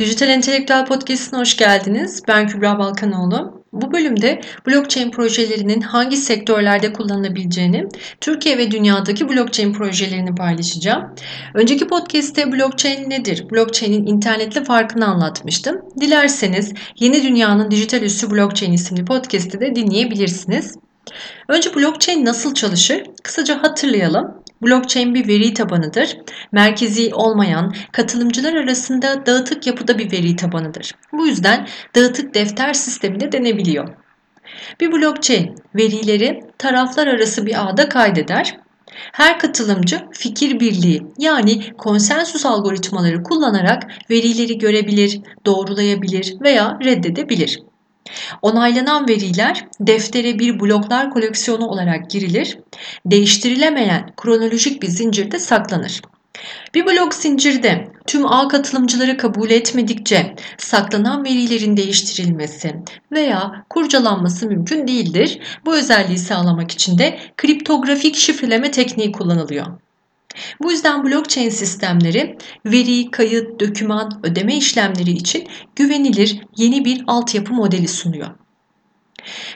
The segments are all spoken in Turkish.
Dijital Entelektüel Podcast'ine hoş geldiniz. Ben Kübra Balkanoğlu. Bu bölümde blockchain projelerinin hangi sektörlerde kullanılabileceğini, Türkiye ve dünyadaki blockchain projelerini paylaşacağım. Önceki podcast'te blockchain nedir, blockchain'in internetle farkını anlatmıştım. Dilerseniz Yeni Dünyanın Dijital Üssü Blockchain isimli podcast'i de dinleyebilirsiniz. Önce blockchain nasıl çalışır? Kısaca hatırlayalım. Blockchain bir veri tabanıdır. Merkezi olmayan, katılımcılar arasında dağıtık yapıda bir veri tabanıdır. Bu yüzden dağıtık defter sistemi de denebiliyor. Bir blockchain verileri taraflar arası bir ağda kaydeder. Her katılımcı fikir birliği yani konsensus algoritmaları kullanarak verileri görebilir, doğrulayabilir veya reddedebilir. Onaylanan veriler deftere bir bloklar koleksiyonu olarak girilir. Değiştirilemeyen kronolojik bir zincirde saklanır. Bir blok zincirde tüm ağ katılımcıları kabul etmedikçe saklanan verilerin değiştirilmesi veya kurcalanması mümkün değildir. Bu özelliği sağlamak için de kriptografik şifreleme tekniği kullanılıyor. Bu yüzden blockchain sistemleri veri, kayıt, döküman, ödeme işlemleri için güvenilir yeni bir altyapı modeli sunuyor.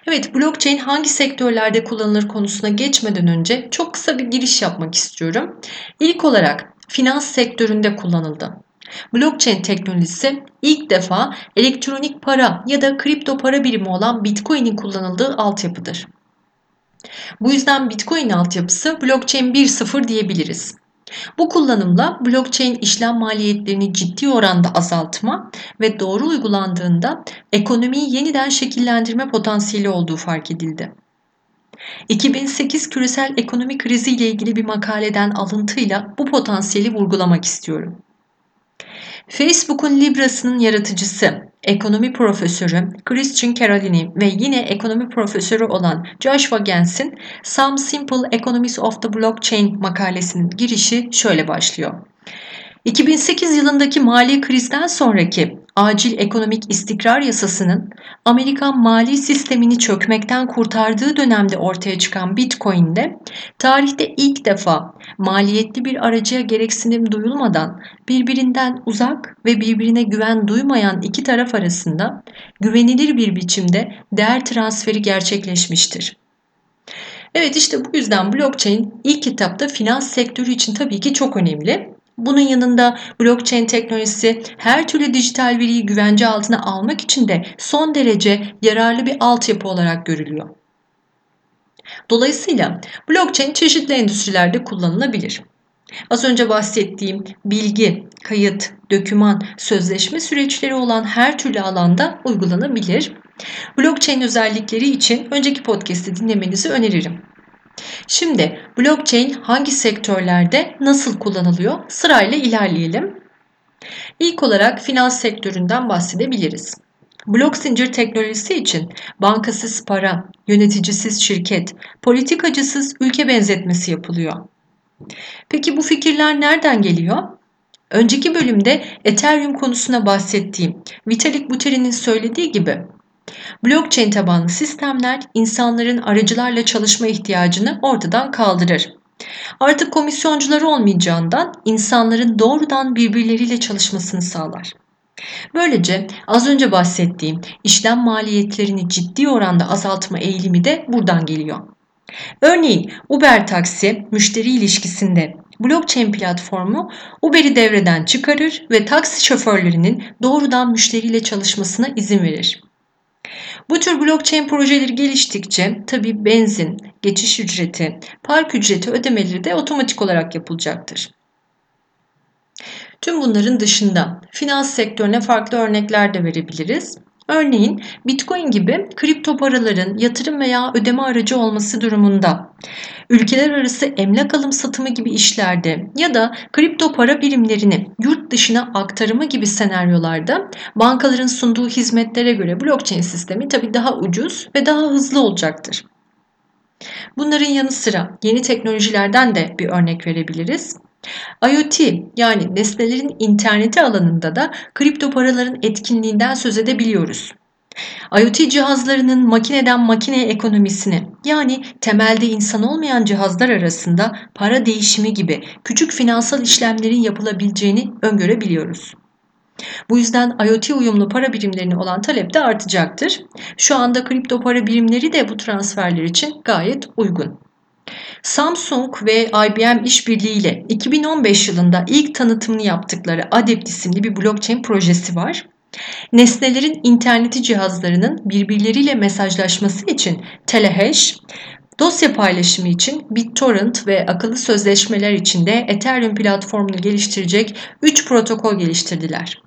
Evet, blockchain hangi sektörlerde kullanılır konusuna geçmeden önce çok kısa bir giriş yapmak istiyorum. İlk olarak finans sektöründe kullanıldı. Blockchain teknolojisi ilk defa elektronik para ya da kripto para birimi olan Bitcoin'in kullanıldığı altyapıdır. Bu yüzden Bitcoin altyapısı blockchain 1.0 diyebiliriz. Bu kullanımla blockchain işlem maliyetlerini ciddi oranda azaltma ve doğru uygulandığında ekonomiyi yeniden şekillendirme potansiyeli olduğu fark edildi. 2008 küresel ekonomi krizi ile ilgili bir makaleden alıntıyla bu potansiyeli vurgulamak istiyorum. Facebook'un Libra'sının yaratıcısı, ekonomi profesörü Christian Carolini ve yine ekonomi profesörü olan Joshua Gens'in Some Simple Economics of the Blockchain makalesinin girişi şöyle başlıyor. 2008 yılındaki mali krizden sonraki acil ekonomik istikrar yasasının Amerikan mali sistemini çökmekten kurtardığı dönemde ortaya çıkan Bitcoin'de tarihte ilk defa maliyetli bir aracıya gereksinim duyulmadan birbirinden uzak ve birbirine güven duymayan iki taraf arasında güvenilir bir biçimde değer transferi gerçekleşmiştir. Evet işte bu yüzden blockchain ilk etapta finans sektörü için tabii ki çok önemli bunun yanında blockchain teknolojisi her türlü dijital veriyi güvence altına almak için de son derece yararlı bir altyapı olarak görülüyor. Dolayısıyla blockchain çeşitli endüstrilerde kullanılabilir. Az önce bahsettiğim bilgi, kayıt, döküman, sözleşme süreçleri olan her türlü alanda uygulanabilir. Blockchain özellikleri için önceki podcast'i dinlemenizi öneririm. Şimdi blockchain hangi sektörlerde nasıl kullanılıyor? Sırayla ilerleyelim. İlk olarak finans sektöründen bahsedebiliriz. Blok zincir teknolojisi için bankasız para, yöneticisiz şirket, politikacısız ülke benzetmesi yapılıyor. Peki bu fikirler nereden geliyor? Önceki bölümde Ethereum konusuna bahsettiğim Vitalik Buterin'in söylediği gibi Blockchain tabanlı sistemler insanların aracılarla çalışma ihtiyacını ortadan kaldırır. Artık komisyoncuları olmayacağından insanların doğrudan birbirleriyle çalışmasını sağlar. Böylece az önce bahsettiğim işlem maliyetlerini ciddi oranda azaltma eğilimi de buradan geliyor. Örneğin Uber taksi müşteri ilişkisinde blockchain platformu Uber'i devreden çıkarır ve taksi şoförlerinin doğrudan müşteriyle çalışmasına izin verir. Bu tür blockchain projeleri geliştikçe tabi benzin, geçiş ücreti, park ücreti ödemeleri de otomatik olarak yapılacaktır. Tüm bunların dışında finans sektörüne farklı örnekler de verebiliriz. Örneğin Bitcoin gibi kripto paraların yatırım veya ödeme aracı olması durumunda ülkeler arası emlak alım satımı gibi işlerde ya da kripto para birimlerini yurt dışına aktarımı gibi senaryolarda bankaların sunduğu hizmetlere göre blockchain sistemi tabii daha ucuz ve daha hızlı olacaktır. Bunların yanı sıra yeni teknolojilerden de bir örnek verebiliriz. IoT yani nesnelerin interneti alanında da kripto paraların etkinliğinden söz edebiliyoruz. IoT cihazlarının makineden makineye ekonomisini yani temelde insan olmayan cihazlar arasında para değişimi gibi küçük finansal işlemlerin yapılabileceğini öngörebiliyoruz. Bu yüzden IoT uyumlu para birimlerine olan talep de artacaktır. Şu anda kripto para birimleri de bu transferler için gayet uygun. Samsung ve IBM işbirliğiyle 2015 yılında ilk tanıtımını yaptıkları Adept isimli bir blockchain projesi var. Nesnelerin interneti cihazlarının birbirleriyle mesajlaşması için telehash, dosya paylaşımı için BitTorrent ve akıllı sözleşmeler için de Ethereum platformunu geliştirecek 3 protokol geliştirdiler.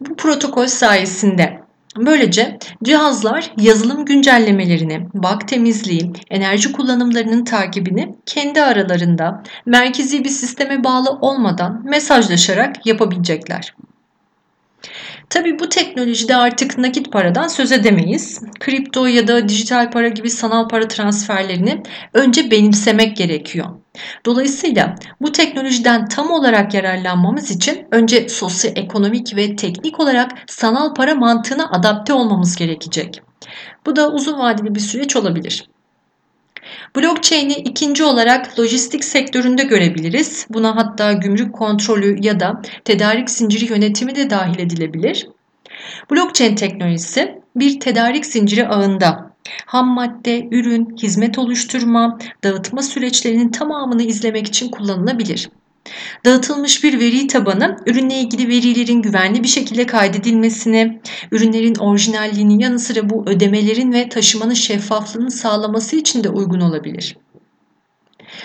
Bu protokol sayesinde Böylece cihazlar yazılım güncellemelerini, bug temizliği, enerji kullanımlarının takibini kendi aralarında merkezi bir sisteme bağlı olmadan mesajlaşarak yapabilecekler. Tabi bu teknolojide artık nakit paradan söz edemeyiz. Kripto ya da dijital para gibi sanal para transferlerini önce benimsemek gerekiyor. Dolayısıyla bu teknolojiden tam olarak yararlanmamız için önce sosyoekonomik ve teknik olarak sanal para mantığına adapte olmamız gerekecek. Bu da uzun vadeli bir süreç olabilir. Blockchain'i ikinci olarak lojistik sektöründe görebiliriz. Buna hatta gümrük kontrolü ya da tedarik zinciri yönetimi de dahil edilebilir. Blockchain teknolojisi bir tedarik zinciri ağında ham madde, ürün, hizmet oluşturma, dağıtma süreçlerinin tamamını izlemek için kullanılabilir. Dağıtılmış bir veri tabanı ürünle ilgili verilerin güvenli bir şekilde kaydedilmesini, ürünlerin orijinalliğinin yanı sıra bu ödemelerin ve taşımanın şeffaflığını sağlaması için de uygun olabilir.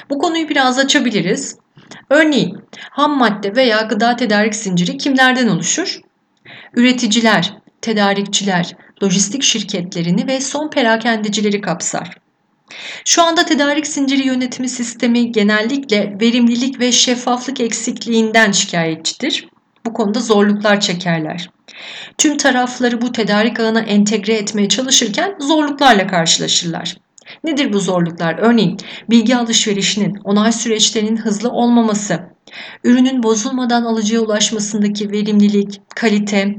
Bu konuyu biraz açabiliriz. Örneğin ham madde veya gıda tedarik zinciri kimlerden oluşur? Üreticiler, tedarikçiler, lojistik şirketlerini ve son perakendecileri kapsar. Şu anda tedarik zinciri yönetimi sistemi genellikle verimlilik ve şeffaflık eksikliğinden şikayetçidir. Bu konuda zorluklar çekerler. Tüm tarafları bu tedarik ağına entegre etmeye çalışırken zorluklarla karşılaşırlar. Nedir bu zorluklar? Örneğin bilgi alışverişinin, onay süreçlerinin hızlı olmaması, ürünün bozulmadan alıcıya ulaşmasındaki verimlilik, kalite,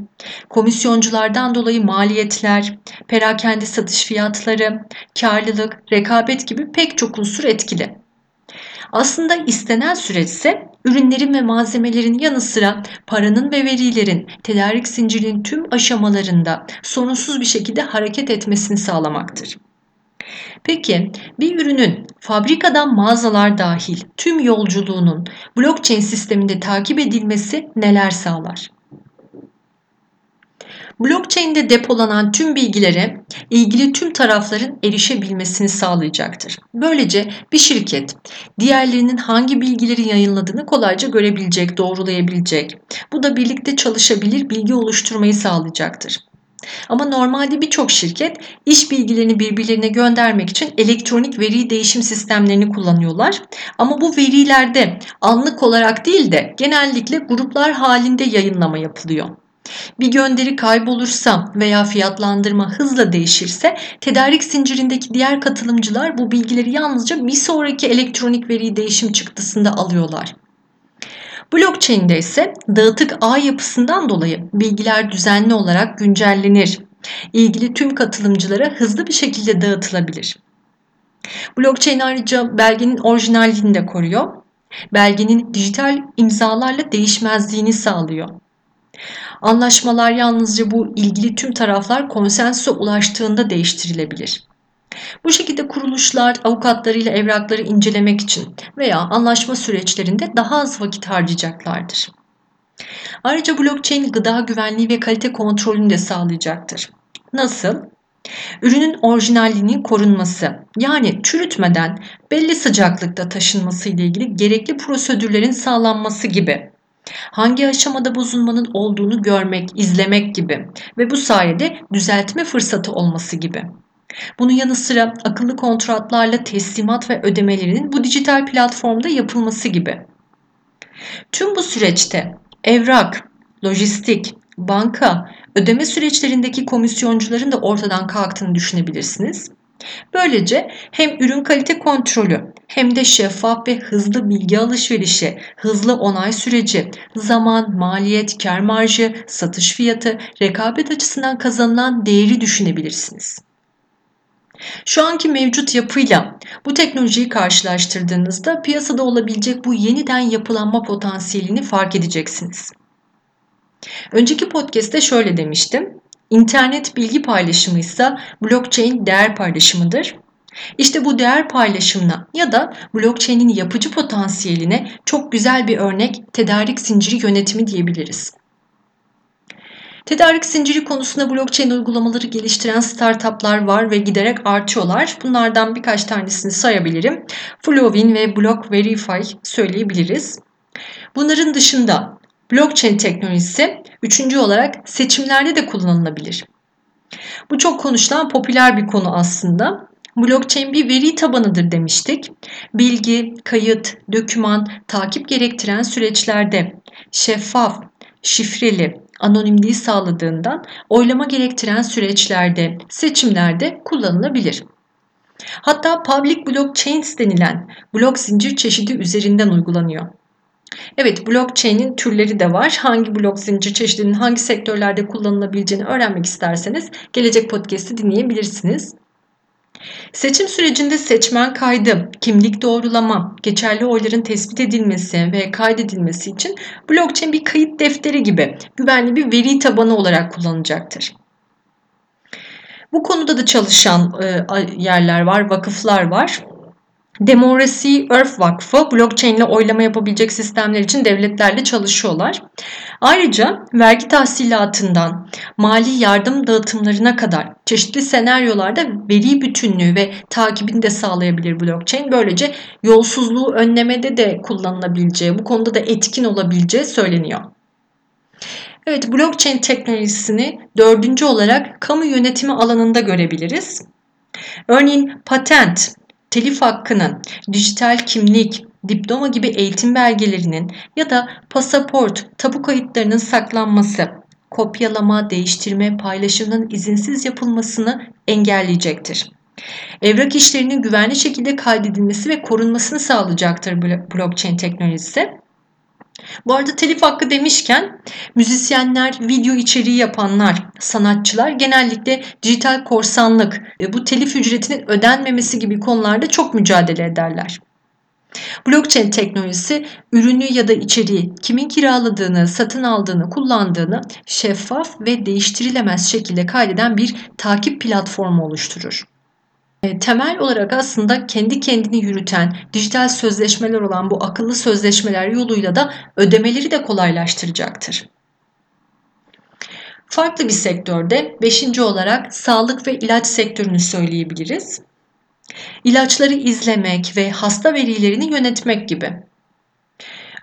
komisyonculardan dolayı maliyetler, perakende satış fiyatları, karlılık, rekabet gibi pek çok unsur etkili. Aslında istenen süreç ise ürünlerin ve malzemelerin yanı sıra paranın ve verilerin tedarik zincirinin tüm aşamalarında sorunsuz bir şekilde hareket etmesini sağlamaktır. Peki bir ürünün fabrikadan mağazalar dahil tüm yolculuğunun blockchain sisteminde takip edilmesi neler sağlar? Blockchain'de depolanan tüm bilgilere ilgili tüm tarafların erişebilmesini sağlayacaktır. Böylece bir şirket diğerlerinin hangi bilgileri yayınladığını kolayca görebilecek, doğrulayabilecek. Bu da birlikte çalışabilir bilgi oluşturmayı sağlayacaktır. Ama normalde birçok şirket iş bilgilerini birbirlerine göndermek için elektronik veri değişim sistemlerini kullanıyorlar. Ama bu verilerde anlık olarak değil de genellikle gruplar halinde yayınlama yapılıyor. Bir gönderi kaybolursa veya fiyatlandırma hızla değişirse tedarik zincirindeki diğer katılımcılar bu bilgileri yalnızca bir sonraki elektronik veri değişim çıktısında alıyorlar. Blockchain'de ise dağıtık ağ yapısından dolayı bilgiler düzenli olarak güncellenir. İlgili tüm katılımcılara hızlı bir şekilde dağıtılabilir. Blockchain ayrıca belgenin orijinalliğini de koruyor. Belgenin dijital imzalarla değişmezliğini sağlıyor. Anlaşmalar yalnızca bu ilgili tüm taraflar konsensüse ulaştığında değiştirilebilir. Bu şekilde kuruluşlar avukatlarıyla evrakları incelemek için veya anlaşma süreçlerinde daha az vakit harcayacaklardır. Ayrıca blockchain gıda güvenliği ve kalite kontrolünü de sağlayacaktır. Nasıl? Ürünün orijinalliğinin korunması yani çürütmeden belli sıcaklıkta taşınması ile ilgili gerekli prosedürlerin sağlanması gibi hangi aşamada bozulmanın olduğunu görmek, izlemek gibi ve bu sayede düzeltme fırsatı olması gibi. Bunun yanı sıra akıllı kontratlarla teslimat ve ödemelerinin bu dijital platformda yapılması gibi. Tüm bu süreçte evrak, lojistik, banka, ödeme süreçlerindeki komisyoncuların da ortadan kalktığını düşünebilirsiniz. Böylece hem ürün kalite kontrolü hem de şeffaf ve hızlı bilgi alışverişi, hızlı onay süreci, zaman, maliyet, kar marjı, satış fiyatı, rekabet açısından kazanılan değeri düşünebilirsiniz. Şu anki mevcut yapıyla bu teknolojiyi karşılaştırdığınızda piyasada olabilecek bu yeniden yapılanma potansiyelini fark edeceksiniz. Önceki podcast'te şöyle demiştim. İnternet bilgi paylaşımı ise blockchain değer paylaşımıdır. İşte bu değer paylaşımına ya da blockchain'in yapıcı potansiyeline çok güzel bir örnek tedarik zinciri yönetimi diyebiliriz. Tedarik zinciri konusunda blockchain uygulamaları geliştiren startuplar var ve giderek artıyorlar. Bunlardan birkaç tanesini sayabilirim. Flowin ve BlockVerify söyleyebiliriz. Bunların dışında blockchain teknolojisi üçüncü olarak seçimlerde de kullanılabilir. Bu çok konuşulan popüler bir konu aslında. Blockchain bir veri tabanıdır demiştik. Bilgi, kayıt, döküman, takip gerektiren süreçlerde şeffaf, şifreli, anonimliği sağladığından oylama gerektiren süreçlerde, seçimlerde kullanılabilir. Hatta public blockchains denilen blok zincir çeşidi üzerinden uygulanıyor. Evet, blockchain'in türleri de var. Hangi blok zincir çeşidinin hangi sektörlerde kullanılabileceğini öğrenmek isterseniz gelecek podcast'i dinleyebilirsiniz. Seçim sürecinde seçmen kaydı, kimlik doğrulama, geçerli oyların tespit edilmesi ve kaydedilmesi için blockchain bir kayıt defteri gibi güvenli bir veri tabanı olarak kullanılacaktır. Bu konuda da çalışan e, yerler var, vakıflar var. Democracy Earth Vakfı blockchain ile oylama yapabilecek sistemler için devletlerle çalışıyorlar. Ayrıca vergi tahsilatından mali yardım dağıtımlarına kadar çeşitli senaryolarda veri bütünlüğü ve takibini de sağlayabilir blockchain. Böylece yolsuzluğu önlemede de kullanılabileceği, bu konuda da etkin olabileceği söyleniyor. Evet, blockchain teknolojisini dördüncü olarak kamu yönetimi alanında görebiliriz. Örneğin patent, telif hakkının, dijital kimlik, diploma gibi eğitim belgelerinin ya da pasaport, tapu kayıtlarının saklanması, kopyalama, değiştirme, paylaşımının izinsiz yapılmasını engelleyecektir. Evrak işlerinin güvenli şekilde kaydedilmesi ve korunmasını sağlayacaktır blockchain teknolojisi. Bu arada telif hakkı demişken müzisyenler, video içeriği yapanlar, sanatçılar genellikle dijital korsanlık ve bu telif ücretinin ödenmemesi gibi konularda çok mücadele ederler. Blockchain teknolojisi ürünü ya da içeriği kimin kiraladığını, satın aldığını, kullandığını şeffaf ve değiştirilemez şekilde kaydeden bir takip platformu oluşturur. E, temel olarak aslında kendi kendini yürüten dijital sözleşmeler olan bu akıllı sözleşmeler yoluyla da ödemeleri de kolaylaştıracaktır. Farklı bir sektörde beşinci olarak sağlık ve ilaç sektörünü söyleyebiliriz. İlaçları izlemek ve hasta verilerini yönetmek gibi.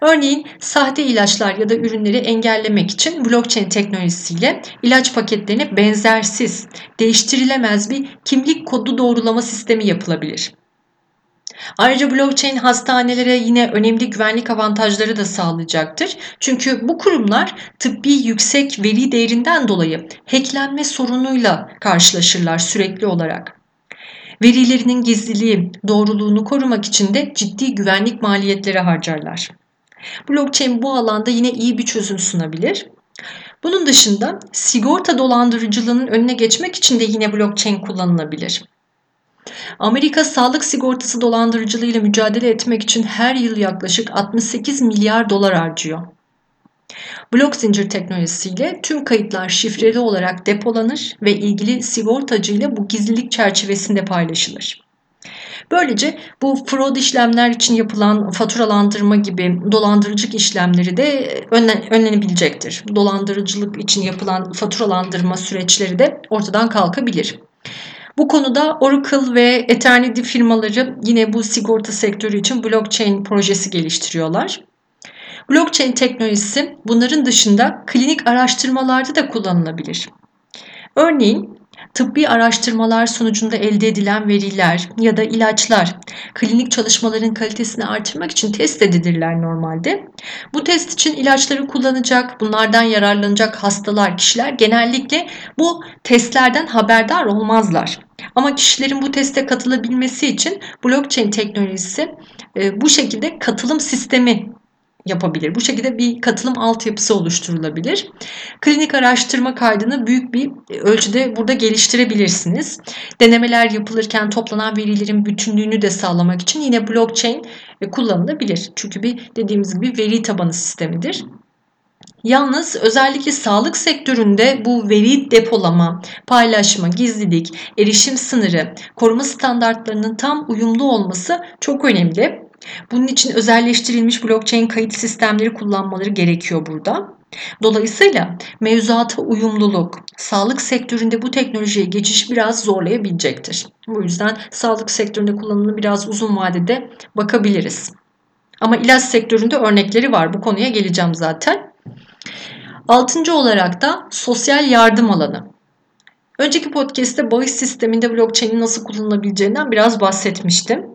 Örneğin sahte ilaçlar ya da ürünleri engellemek için blockchain teknolojisiyle ilaç paketlerine benzersiz, değiştirilemez bir kimlik kodu doğrulama sistemi yapılabilir. Ayrıca blockchain hastanelere yine önemli güvenlik avantajları da sağlayacaktır. Çünkü bu kurumlar tıbbi yüksek veri değerinden dolayı hacklenme sorunuyla karşılaşırlar sürekli olarak. Verilerinin gizliliği, doğruluğunu korumak için de ciddi güvenlik maliyetleri harcarlar. Blockchain bu alanda yine iyi bir çözüm sunabilir. Bunun dışında sigorta dolandırıcılığının önüne geçmek için de yine blockchain kullanılabilir. Amerika sağlık sigortası dolandırıcılığıyla mücadele etmek için her yıl yaklaşık 68 milyar dolar harcıyor. Blok zincir teknolojisiyle tüm kayıtlar şifreli olarak depolanır ve ilgili sigortacı ile bu gizlilik çerçevesinde paylaşılır. Böylece bu fraud işlemler için yapılan faturalandırma gibi dolandırıcılık işlemleri de önlenebilecektir. Dolandırıcılık için yapılan faturalandırma süreçleri de ortadan kalkabilir. Bu konuda Oracle ve Eternity firmaları yine bu sigorta sektörü için blockchain projesi geliştiriyorlar. Blockchain teknolojisi bunların dışında klinik araştırmalarda da kullanılabilir. Örneğin tıbbi araştırmalar sonucunda elde edilen veriler ya da ilaçlar klinik çalışmaların kalitesini artırmak için test edilirler normalde. Bu test için ilaçları kullanacak, bunlardan yararlanacak hastalar, kişiler genellikle bu testlerden haberdar olmazlar. Ama kişilerin bu teste katılabilmesi için blockchain teknolojisi e, bu şekilde katılım sistemi yapabilir. Bu şekilde bir katılım altyapısı oluşturulabilir. Klinik araştırma kaydını büyük bir ölçüde burada geliştirebilirsiniz. Denemeler yapılırken toplanan verilerin bütünlüğünü de sağlamak için yine blockchain kullanılabilir. Çünkü bir dediğimiz gibi veri tabanı sistemidir. Yalnız özellikle sağlık sektöründe bu veri depolama, paylaşma, gizlilik, erişim sınırı, koruma standartlarının tam uyumlu olması çok önemli. Bunun için özelleştirilmiş blockchain kayıt sistemleri kullanmaları gerekiyor burada. Dolayısıyla mevzuata uyumluluk, sağlık sektöründe bu teknolojiye geçiş biraz zorlayabilecektir. Bu yüzden sağlık sektöründe kullanımını biraz uzun vadede bakabiliriz. Ama ilaç sektöründe örnekleri var. Bu konuya geleceğim zaten. Altıncı olarak da sosyal yardım alanı. Önceki podcast'te bağış sisteminde blockchain'in nasıl kullanılabileceğinden biraz bahsetmiştim.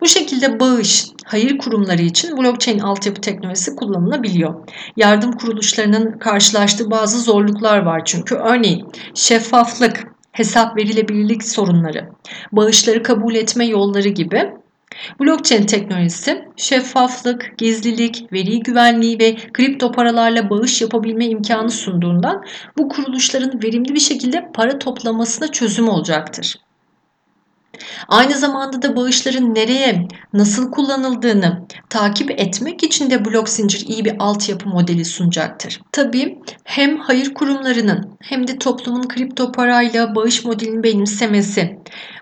Bu şekilde bağış, hayır kurumları için blockchain altyapı teknolojisi kullanılabiliyor. Yardım kuruluşlarının karşılaştığı bazı zorluklar var çünkü. Örneğin şeffaflık, hesap verilebilirlik sorunları, bağışları kabul etme yolları gibi Blockchain teknolojisi şeffaflık, gizlilik, veri güvenliği ve kripto paralarla bağış yapabilme imkanı sunduğundan bu kuruluşların verimli bir şekilde para toplamasına çözüm olacaktır. Aynı zamanda da bağışların nereye, nasıl kullanıldığını takip etmek için de blok zincir iyi bir altyapı modeli sunacaktır. Tabii hem hayır kurumlarının hem de toplumun kripto parayla bağış modelini benimsemesi,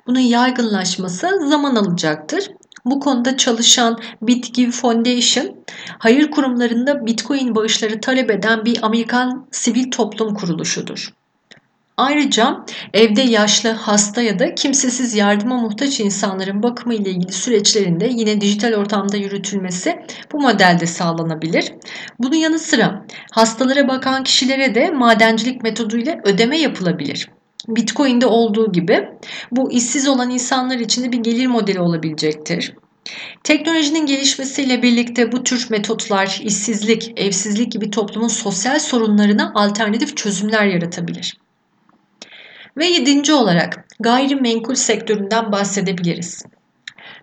bunun yaygınlaşması zaman alacaktır. Bu konuda çalışan BitGive Foundation, hayır kurumlarında Bitcoin bağışları talep eden bir Amerikan sivil toplum kuruluşudur. Ayrıca evde yaşlı, hasta ya da kimsesiz yardıma muhtaç insanların bakımı ile ilgili süreçlerinde yine dijital ortamda yürütülmesi bu modelde sağlanabilir. Bunun yanı sıra hastalara bakan kişilere de madencilik metoduyla ödeme yapılabilir. Bitcoin'de olduğu gibi bu işsiz olan insanlar için de bir gelir modeli olabilecektir. Teknolojinin gelişmesiyle birlikte bu tür metotlar işsizlik, evsizlik gibi toplumun sosyal sorunlarına alternatif çözümler yaratabilir. Ve yedinci olarak gayrimenkul sektöründen bahsedebiliriz.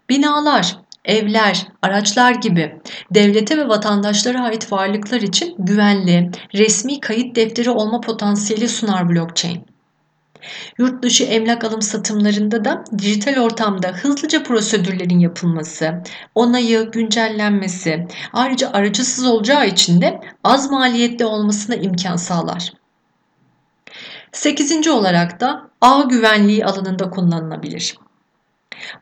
Binalar, evler, araçlar gibi devlete ve vatandaşlara ait varlıklar için güvenli, resmi kayıt defteri olma potansiyeli sunar blockchain. Yurt dışı emlak alım satımlarında da dijital ortamda hızlıca prosedürlerin yapılması, onayı, güncellenmesi, ayrıca aracısız olacağı için de az maliyetli olmasına imkan sağlar. Sekizinci olarak da ağ güvenliği alanında kullanılabilir.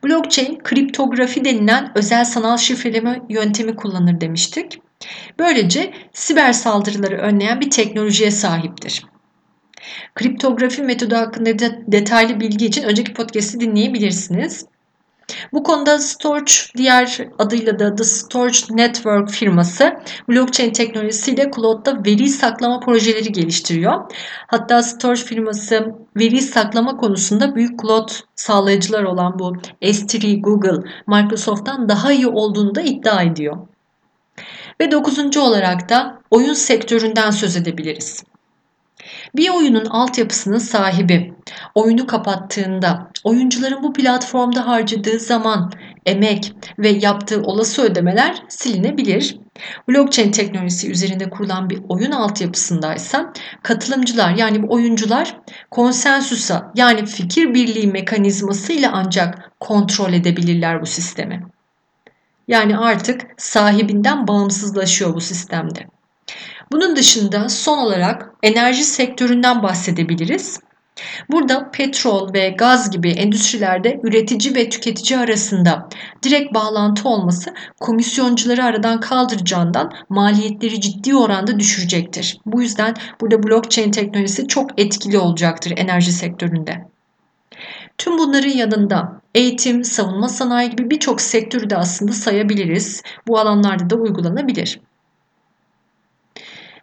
Blockchain kriptografi denilen özel sanal şifreleme yöntemi kullanır demiştik. Böylece siber saldırıları önleyen bir teknolojiye sahiptir. Kriptografi metodu hakkında detaylı bilgi için önceki podcast'i dinleyebilirsiniz. Bu konuda Storch diğer adıyla da The Storch Network firması blockchain teknolojisiyle cloud'da veri saklama projeleri geliştiriyor. Hatta Storch firması veri saklama konusunda büyük cloud sağlayıcılar olan bu S3, Google, Microsoft'tan daha iyi olduğunu da iddia ediyor. Ve dokuzuncu olarak da oyun sektöründen söz edebiliriz. Bir oyunun altyapısının sahibi oyunu kapattığında oyuncuların bu platformda harcadığı zaman, emek ve yaptığı olası ödemeler silinebilir. Blockchain teknolojisi üzerinde kurulan bir oyun altyapısındaysa katılımcılar yani oyuncular konsensüsa yani fikir birliği mekanizması ile ancak kontrol edebilirler bu sistemi. Yani artık sahibinden bağımsızlaşıyor bu sistemde. Bunun dışında son olarak enerji sektöründen bahsedebiliriz. Burada petrol ve gaz gibi endüstrilerde üretici ve tüketici arasında direkt bağlantı olması komisyoncuları aradan kaldıracağından maliyetleri ciddi oranda düşürecektir. Bu yüzden burada blockchain teknolojisi çok etkili olacaktır enerji sektöründe. Tüm bunların yanında eğitim, savunma sanayi gibi birçok sektörü de aslında sayabiliriz. Bu alanlarda da uygulanabilir.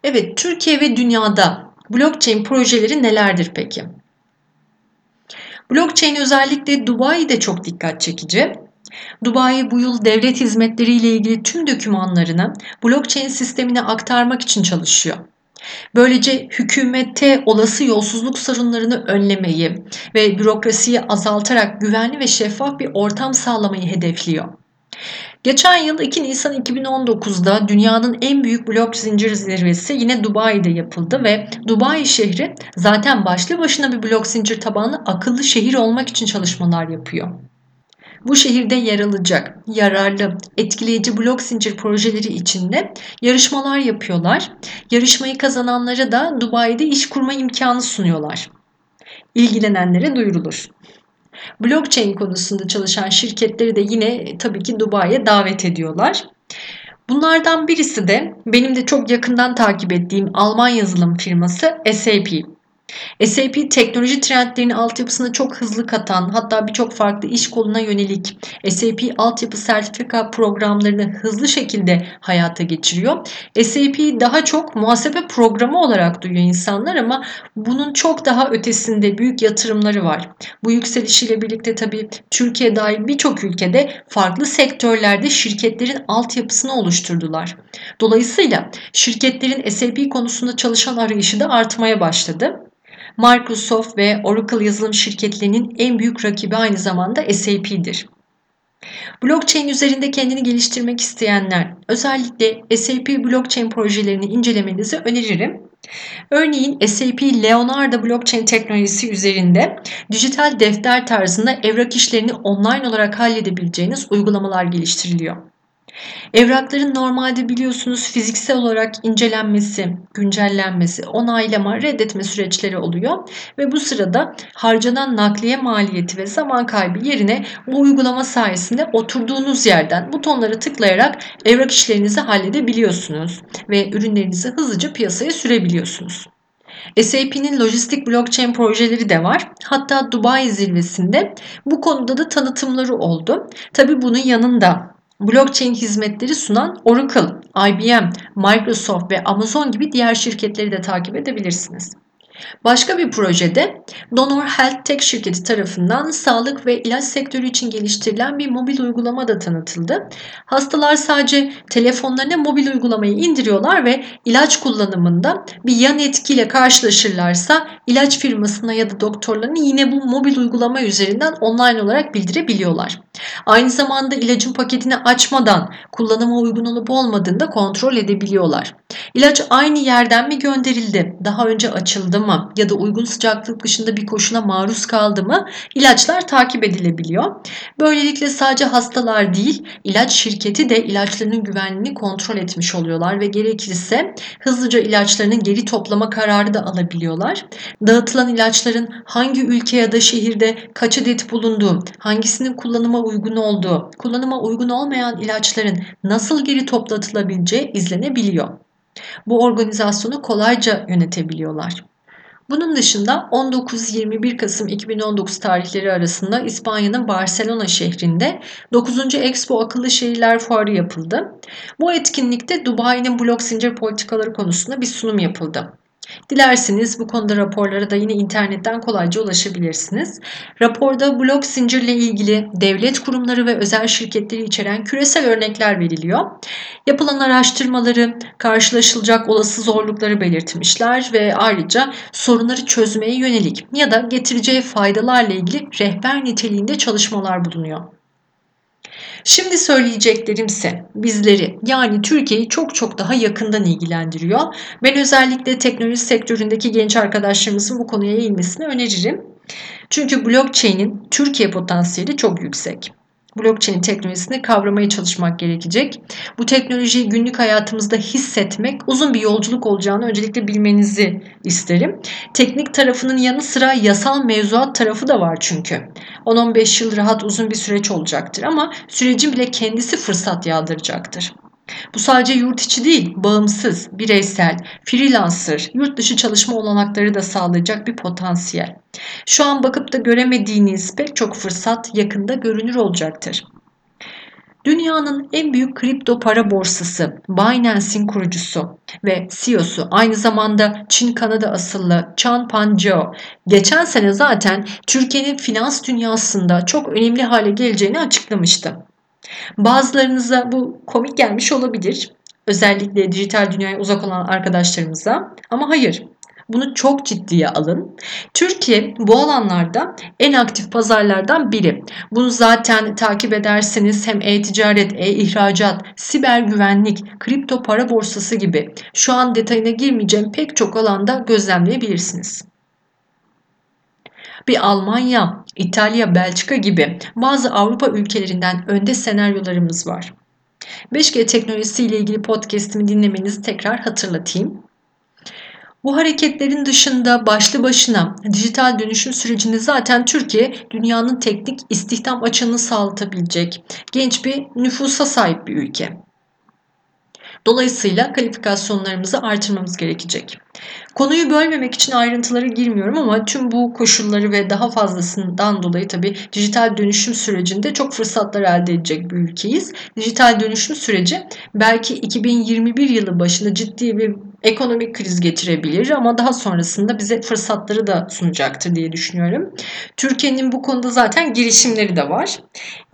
Evet, Türkiye ve dünyada blockchain projeleri nelerdir peki? Blockchain özellikle Dubai'de çok dikkat çekici. Dubai bu yıl devlet hizmetleri ile ilgili tüm dokümanlarını blockchain sistemine aktarmak için çalışıyor. Böylece hükümette olası yolsuzluk sorunlarını önlemeyi ve bürokrasiyi azaltarak güvenli ve şeffaf bir ortam sağlamayı hedefliyor. Geçen yıl 2 Nisan 2019'da dünyanın en büyük blok zincir zirvesi yine Dubai'de yapıldı ve Dubai şehri zaten başlı başına bir blok zincir tabanlı akıllı şehir olmak için çalışmalar yapıyor. bu şehirde yer alacak yararlı, etkileyici blok zincir projeleri içinde yarışmalar yapıyorlar. Yarışmayı kazananlara da Dubai'de iş kurma imkanı sunuyorlar. İlgilenenlere duyurulur. Blockchain konusunda çalışan şirketleri de yine tabii ki Dubai'ye davet ediyorlar. Bunlardan birisi de benim de çok yakından takip ettiğim Alman yazılım firması SAP. SAP teknoloji trendlerinin altyapısına çok hızlı katan hatta birçok farklı iş koluna yönelik SAP altyapı sertifika programlarını hızlı şekilde hayata geçiriyor. SAP daha çok muhasebe programı olarak duyuyor insanlar ama bunun çok daha ötesinde büyük yatırımları var. Bu yükselişiyle birlikte tabii Türkiye dahil birçok ülkede farklı sektörlerde şirketlerin altyapısını oluşturdular. Dolayısıyla şirketlerin SAP konusunda çalışan arayışı da artmaya başladı. Microsoft ve Oracle yazılım şirketlerinin en büyük rakibi aynı zamanda SAP'dir. Blockchain üzerinde kendini geliştirmek isteyenler özellikle SAP blockchain projelerini incelemenizi öneririm. Örneğin SAP Leonardo blockchain teknolojisi üzerinde dijital defter tarzında evrak işlerini online olarak halledebileceğiniz uygulamalar geliştiriliyor. Evrakların normalde biliyorsunuz fiziksel olarak incelenmesi, güncellenmesi, onaylama, reddetme süreçleri oluyor ve bu sırada harcanan nakliye maliyeti ve zaman kaybı yerine bu uygulama sayesinde oturduğunuz yerden butonlara tıklayarak evrak işlerinizi halledebiliyorsunuz ve ürünlerinizi hızlıca piyasaya sürebiliyorsunuz. SAP'nin lojistik blockchain projeleri de var. Hatta Dubai zirvesinde bu konuda da tanıtımları oldu. Tabi bunun yanında blockchain hizmetleri sunan Oracle, IBM, Microsoft ve Amazon gibi diğer şirketleri de takip edebilirsiniz. Başka bir projede Donor Health Tech şirketi tarafından sağlık ve ilaç sektörü için geliştirilen bir mobil uygulama da tanıtıldı. Hastalar sadece telefonlarına mobil uygulamayı indiriyorlar ve ilaç kullanımında bir yan etkiyle karşılaşırlarsa ilaç firmasına ya da doktorlarına yine bu mobil uygulama üzerinden online olarak bildirebiliyorlar. Aynı zamanda ilacın paketini açmadan kullanıma uygun olup olmadığını da kontrol edebiliyorlar. İlaç aynı yerden mi gönderildi, daha önce açıldı mı ya da uygun sıcaklık dışında bir koşuna maruz kaldı mı ilaçlar takip edilebiliyor. Böylelikle sadece hastalar değil, ilaç şirketi de ilaçlarının güvenliğini kontrol etmiş oluyorlar ve gerekirse hızlıca ilaçlarının geri toplama kararı da alabiliyorlar. Dağıtılan ilaçların hangi ülke ya da şehirde kaç adet bulunduğu, hangisinin kullanıma uygun olduğu, kullanıma uygun olmayan ilaçların nasıl geri toplatılabileceği izlenebiliyor. Bu organizasyonu kolayca yönetebiliyorlar. Bunun dışında 19-21 Kasım 2019 tarihleri arasında İspanya'nın Barcelona şehrinde 9. Expo Akıllı Şehirler Fuarı yapıldı. Bu etkinlikte Dubai'nin blok zincir politikaları konusunda bir sunum yapıldı. Dilerseniz bu konuda raporlara da yine internetten kolayca ulaşabilirsiniz. Raporda blok zincirle ilgili devlet kurumları ve özel şirketleri içeren küresel örnekler veriliyor. Yapılan araştırmaları, karşılaşılacak olası zorlukları belirtmişler ve ayrıca sorunları çözmeye yönelik ya da getireceği faydalarla ilgili rehber niteliğinde çalışmalar bulunuyor. Şimdi söyleyeceklerimse bizleri yani Türkiye'yi çok çok daha yakından ilgilendiriyor. Ben özellikle teknoloji sektöründeki genç arkadaşlarımızın bu konuya eğilmesini öneririm. Çünkü blockchain'in Türkiye potansiyeli çok yüksek blockchain teknolojisini kavramaya çalışmak gerekecek. Bu teknolojiyi günlük hayatımızda hissetmek uzun bir yolculuk olacağını öncelikle bilmenizi isterim. Teknik tarafının yanı sıra yasal mevzuat tarafı da var çünkü. 10-15 yıl rahat uzun bir süreç olacaktır ama sürecin bile kendisi fırsat yağdıracaktır. Bu sadece yurt içi değil, bağımsız, bireysel, freelancer, yurt dışı çalışma olanakları da sağlayacak bir potansiyel. Şu an bakıp da göremediğiniz pek çok fırsat yakında görünür olacaktır. Dünyanın en büyük kripto para borsası Binance'in kurucusu ve CEO'su aynı zamanda Çin-Kanada asıllı Chan Panjiao geçen sene zaten Türkiye'nin finans dünyasında çok önemli hale geleceğini açıklamıştı. Bazılarınıza bu komik gelmiş olabilir. Özellikle dijital dünyaya uzak olan arkadaşlarımıza. Ama hayır. Bunu çok ciddiye alın. Türkiye bu alanlarda en aktif pazarlardan biri. Bunu zaten takip ederseniz hem e-ticaret, e-ihracat, siber güvenlik, kripto para borsası gibi şu an detayına girmeyeceğim pek çok alanda gözlemleyebilirsiniz. Bir Almanya, İtalya, Belçika gibi bazı Avrupa ülkelerinden önde senaryolarımız var. 5G teknolojisi ile ilgili podcast'imi dinlemenizi tekrar hatırlatayım. Bu hareketlerin dışında başlı başına dijital dönüşüm sürecinde zaten Türkiye dünyanın teknik istihdam açığını sağlatabilecek genç bir nüfusa sahip bir ülke. Dolayısıyla kalifikasyonlarımızı artırmamız gerekecek. Konuyu bölmemek için ayrıntılara girmiyorum ama tüm bu koşulları ve daha fazlasından dolayı tabii dijital dönüşüm sürecinde çok fırsatlar elde edecek bir ülkeyiz. Dijital dönüşüm süreci belki 2021 yılı başında ciddi bir ekonomik kriz getirebilir ama daha sonrasında bize fırsatları da sunacaktır diye düşünüyorum. Türkiye'nin bu konuda zaten girişimleri de var.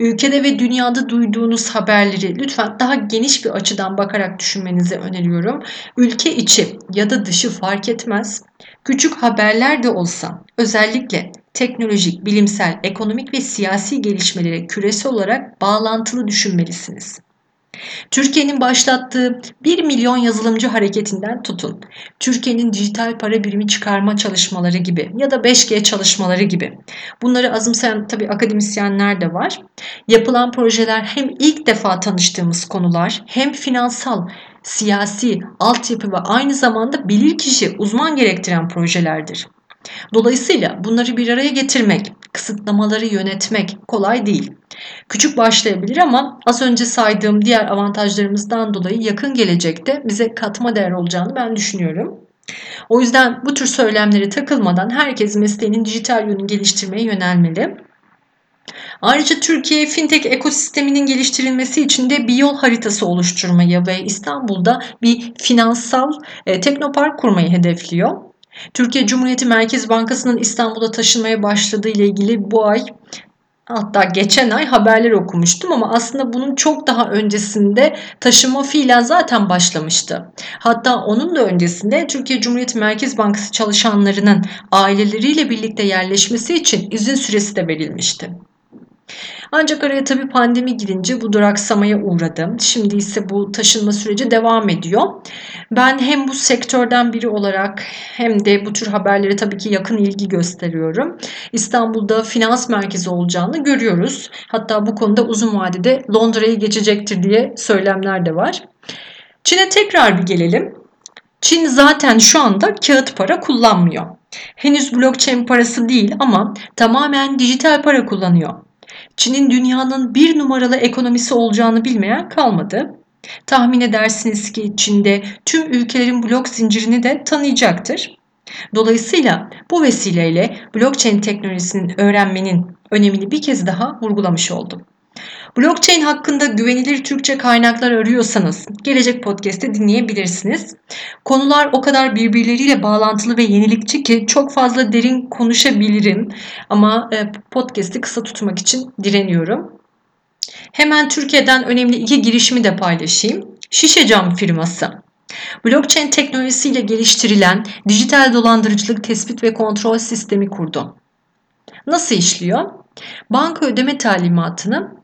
Ülkede ve dünyada duyduğunuz haberleri lütfen daha geniş bir açıdan bakarak düşünmenizi öneriyorum. Ülke içi ya da dışı fark etmez. Küçük haberler de olsa özellikle teknolojik, bilimsel, ekonomik ve siyasi gelişmelere küresel olarak bağlantılı düşünmelisiniz. Türkiye'nin başlattığı 1 milyon yazılımcı hareketinden tutun. Türkiye'nin dijital para birimi çıkarma çalışmaları gibi ya da 5G çalışmaları gibi. Bunları azımsayan tabii akademisyenler de var. Yapılan projeler hem ilk defa tanıştığımız konular hem finansal, siyasi, altyapı ve aynı zamanda bilirkişi, uzman gerektiren projelerdir. Dolayısıyla bunları bir araya getirmek, kısıtlamaları yönetmek kolay değil. Küçük başlayabilir ama az önce saydığım diğer avantajlarımızdan dolayı yakın gelecekte bize katma değer olacağını ben düşünüyorum. O yüzden bu tür söylemlere takılmadan herkes mesleğinin dijital yönünü geliştirmeye yönelmeli. Ayrıca Türkiye fintech ekosisteminin geliştirilmesi için de bir yol haritası oluşturmayı ve İstanbul'da bir finansal e, teknopark kurmayı hedefliyor. Türkiye Cumhuriyeti Merkez Bankası'nın İstanbul'a taşınmaya başladığı ile ilgili bu ay hatta geçen ay haberler okumuştum ama aslında bunun çok daha öncesinde taşıma fiilen zaten başlamıştı. Hatta onun da öncesinde Türkiye Cumhuriyeti Merkez Bankası çalışanlarının aileleriyle birlikte yerleşmesi için izin süresi de verilmişti. Ancak araya tabii pandemi girince bu duraksamaya uğradı. Şimdi ise bu taşınma süreci devam ediyor. Ben hem bu sektörden biri olarak hem de bu tür haberlere tabii ki yakın ilgi gösteriyorum. İstanbul'da finans merkezi olacağını görüyoruz. Hatta bu konuda uzun vadede Londra'ya geçecektir diye söylemler de var. Çin'e tekrar bir gelelim. Çin zaten şu anda kağıt para kullanmıyor. Henüz blockchain parası değil ama tamamen dijital para kullanıyor. Çin'in dünyanın bir numaralı ekonomisi olacağını bilmeyen kalmadı. Tahmin edersiniz ki Çin'de tüm ülkelerin blok zincirini de tanıyacaktır. Dolayısıyla bu vesileyle blockchain teknolojisinin öğrenmenin önemini bir kez daha vurgulamış oldum. Blockchain hakkında güvenilir Türkçe kaynaklar arıyorsanız gelecek podcast'te dinleyebilirsiniz. Konular o kadar birbirleriyle bağlantılı ve yenilikçi ki çok fazla derin konuşabilirim ama e, podcast'i kısa tutmak için direniyorum. Hemen Türkiye'den önemli iki girişimi de paylaşayım. Şişe Cam firması. Blockchain teknolojisiyle geliştirilen dijital dolandırıcılık tespit ve kontrol sistemi kurdu. Nasıl işliyor? Banka ödeme talimatını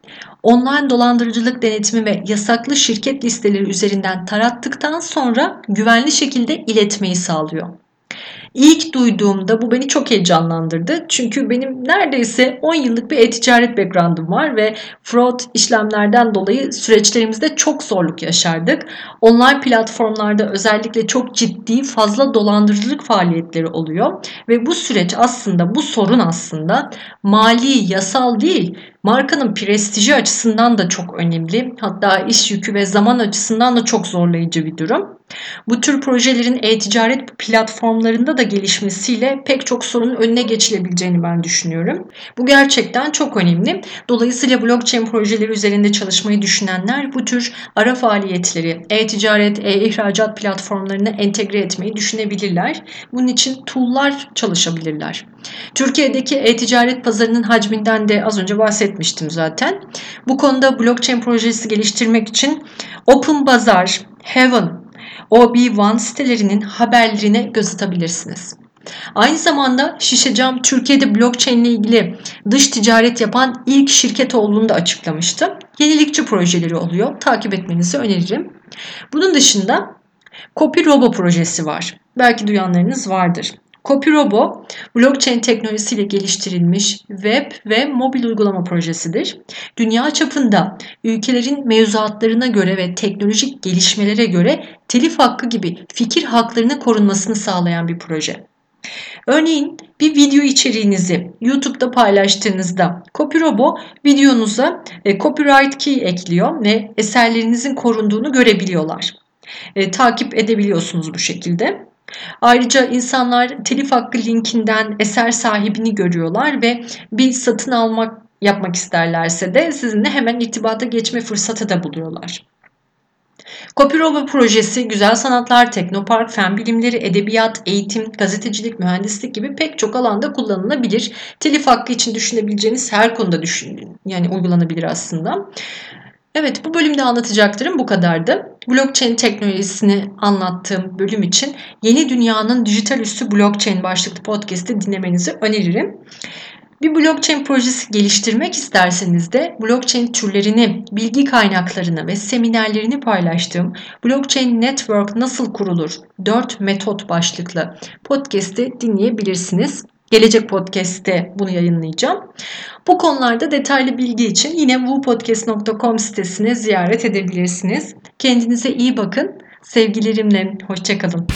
online dolandırıcılık denetimi ve yasaklı şirket listeleri üzerinden tarattıktan sonra güvenli şekilde iletmeyi sağlıyor. İlk duyduğumda bu beni çok heyecanlandırdı. Çünkü benim neredeyse 10 yıllık bir e-ticaret background'um var ve fraud işlemlerden dolayı süreçlerimizde çok zorluk yaşardık. Online platformlarda özellikle çok ciddi fazla dolandırıcılık faaliyetleri oluyor ve bu süreç aslında bu sorun aslında mali, yasal değil markanın prestiji açısından da çok önemli. Hatta iş yükü ve zaman açısından da çok zorlayıcı bir durum. Bu tür projelerin e-ticaret platformlarında da gelişmesiyle pek çok sorunun önüne geçilebileceğini ben düşünüyorum. Bu gerçekten çok önemli. Dolayısıyla blockchain projeleri üzerinde çalışmayı düşünenler bu tür ara faaliyetleri e-ticaret, e-ihracat platformlarına entegre etmeyi düşünebilirler. Bunun için tool'lar çalışabilirler. Türkiye'deki e-ticaret pazarının hacminden de az önce bahsetmiştim zaten. Bu konuda blockchain projesi geliştirmek için Open Bazaar, Heaven, OB1 sitelerinin haberlerine göz atabilirsiniz. Aynı zamanda Şişecam Türkiye'de blockchain ile ilgili dış ticaret yapan ilk şirket olduğunu da açıklamıştı. Yenilikçi projeleri oluyor. Takip etmenizi öneririm. Bunun dışında Copy Robo projesi var. Belki duyanlarınız vardır. CopyRobo, blockchain teknolojisiyle geliştirilmiş web ve mobil uygulama projesidir. Dünya çapında ülkelerin mevzuatlarına göre ve teknolojik gelişmelere göre telif hakkı gibi fikir haklarının korunmasını sağlayan bir proje. Örneğin bir video içeriğinizi YouTube'da paylaştığınızda CopyRobo videonuza e, copyright key ekliyor ve eserlerinizin korunduğunu görebiliyorlar. E, takip edebiliyorsunuz bu şekilde. Ayrıca insanlar telif hakkı linkinden eser sahibini görüyorlar ve bir satın almak yapmak isterlerse de sizinle hemen irtibata geçme fırsatı da buluyorlar. Copyrobo projesi güzel sanatlar, teknopark, fen bilimleri, edebiyat, eğitim, gazetecilik, mühendislik gibi pek çok alanda kullanılabilir. Telif hakkı için düşünebileceğiniz her konuda düşün, yani uygulanabilir aslında. Evet bu bölümde anlatacaklarım bu kadardı. Blockchain teknolojisini anlattığım bölüm için Yeni Dünyanın Dijital Üssü Blockchain başlıklı podcast'i dinlemenizi öneririm. Bir blockchain projesi geliştirmek isterseniz de blockchain türlerini, bilgi kaynaklarını ve seminerlerini paylaştığım Blockchain Network Nasıl Kurulur 4 Metot başlıklı podcast'i dinleyebilirsiniz. Gelecek podcast'te bunu yayınlayacağım. Bu konularda detaylı bilgi için yine wupodcast.com sitesine ziyaret edebilirsiniz. Kendinize iyi bakın. Sevgilerimle hoşçakalın.